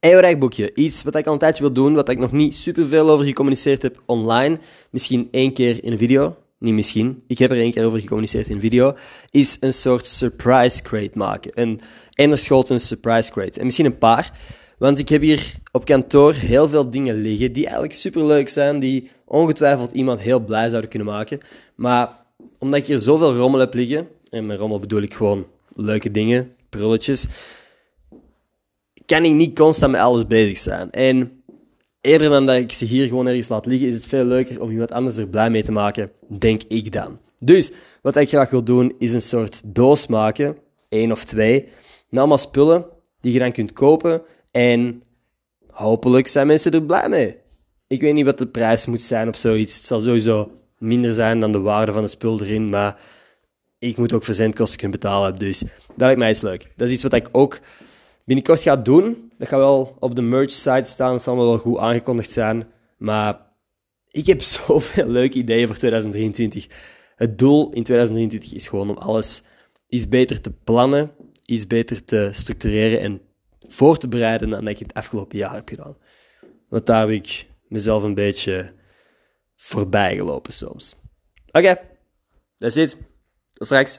EOREC-boekje. Iets wat ik al een tijdje wil doen, wat ik nog niet superveel over gecommuniceerd heb online. Misschien één keer in een video. Niet misschien. Ik heb er één keer over gecommuniceerd in een video. Is een soort surprise crate maken. Een surprise crate. En misschien een paar. Want ik heb hier op kantoor heel veel dingen liggen die eigenlijk superleuk zijn. Die ongetwijfeld iemand heel blij zouden kunnen maken. Maar omdat ik hier zoveel rommel heb liggen. En met rommel bedoel ik gewoon leuke dingen, prulletjes kan ik niet constant met alles bezig zijn. En eerder dan dat ik ze hier gewoon ergens laat liggen, is het veel leuker om iemand anders er blij mee te maken, denk ik dan. Dus wat ik graag wil doen, is een soort doos maken, één of twee, met allemaal spullen die je dan kunt kopen. En hopelijk zijn mensen er blij mee. Ik weet niet wat de prijs moet zijn of zoiets. Het zal sowieso minder zijn dan de waarde van het spul erin, maar ik moet ook verzendkosten kunnen betalen. Dus dat lijkt mij eens leuk. Dat is iets wat ik ook binnenkort ga doen. Dat gaat wel op de merch site staan. Dat zal wel goed aangekondigd zijn. Maar ik heb zoveel leuke ideeën voor 2023. Het doel in 2023 is gewoon om alles iets beter te plannen, iets beter te structureren en voor te bereiden dan dat ik het afgelopen jaar heb gedaan. Want daar heb ik mezelf een beetje voorbij gelopen soms. Oké, okay, that's it. Tot straks.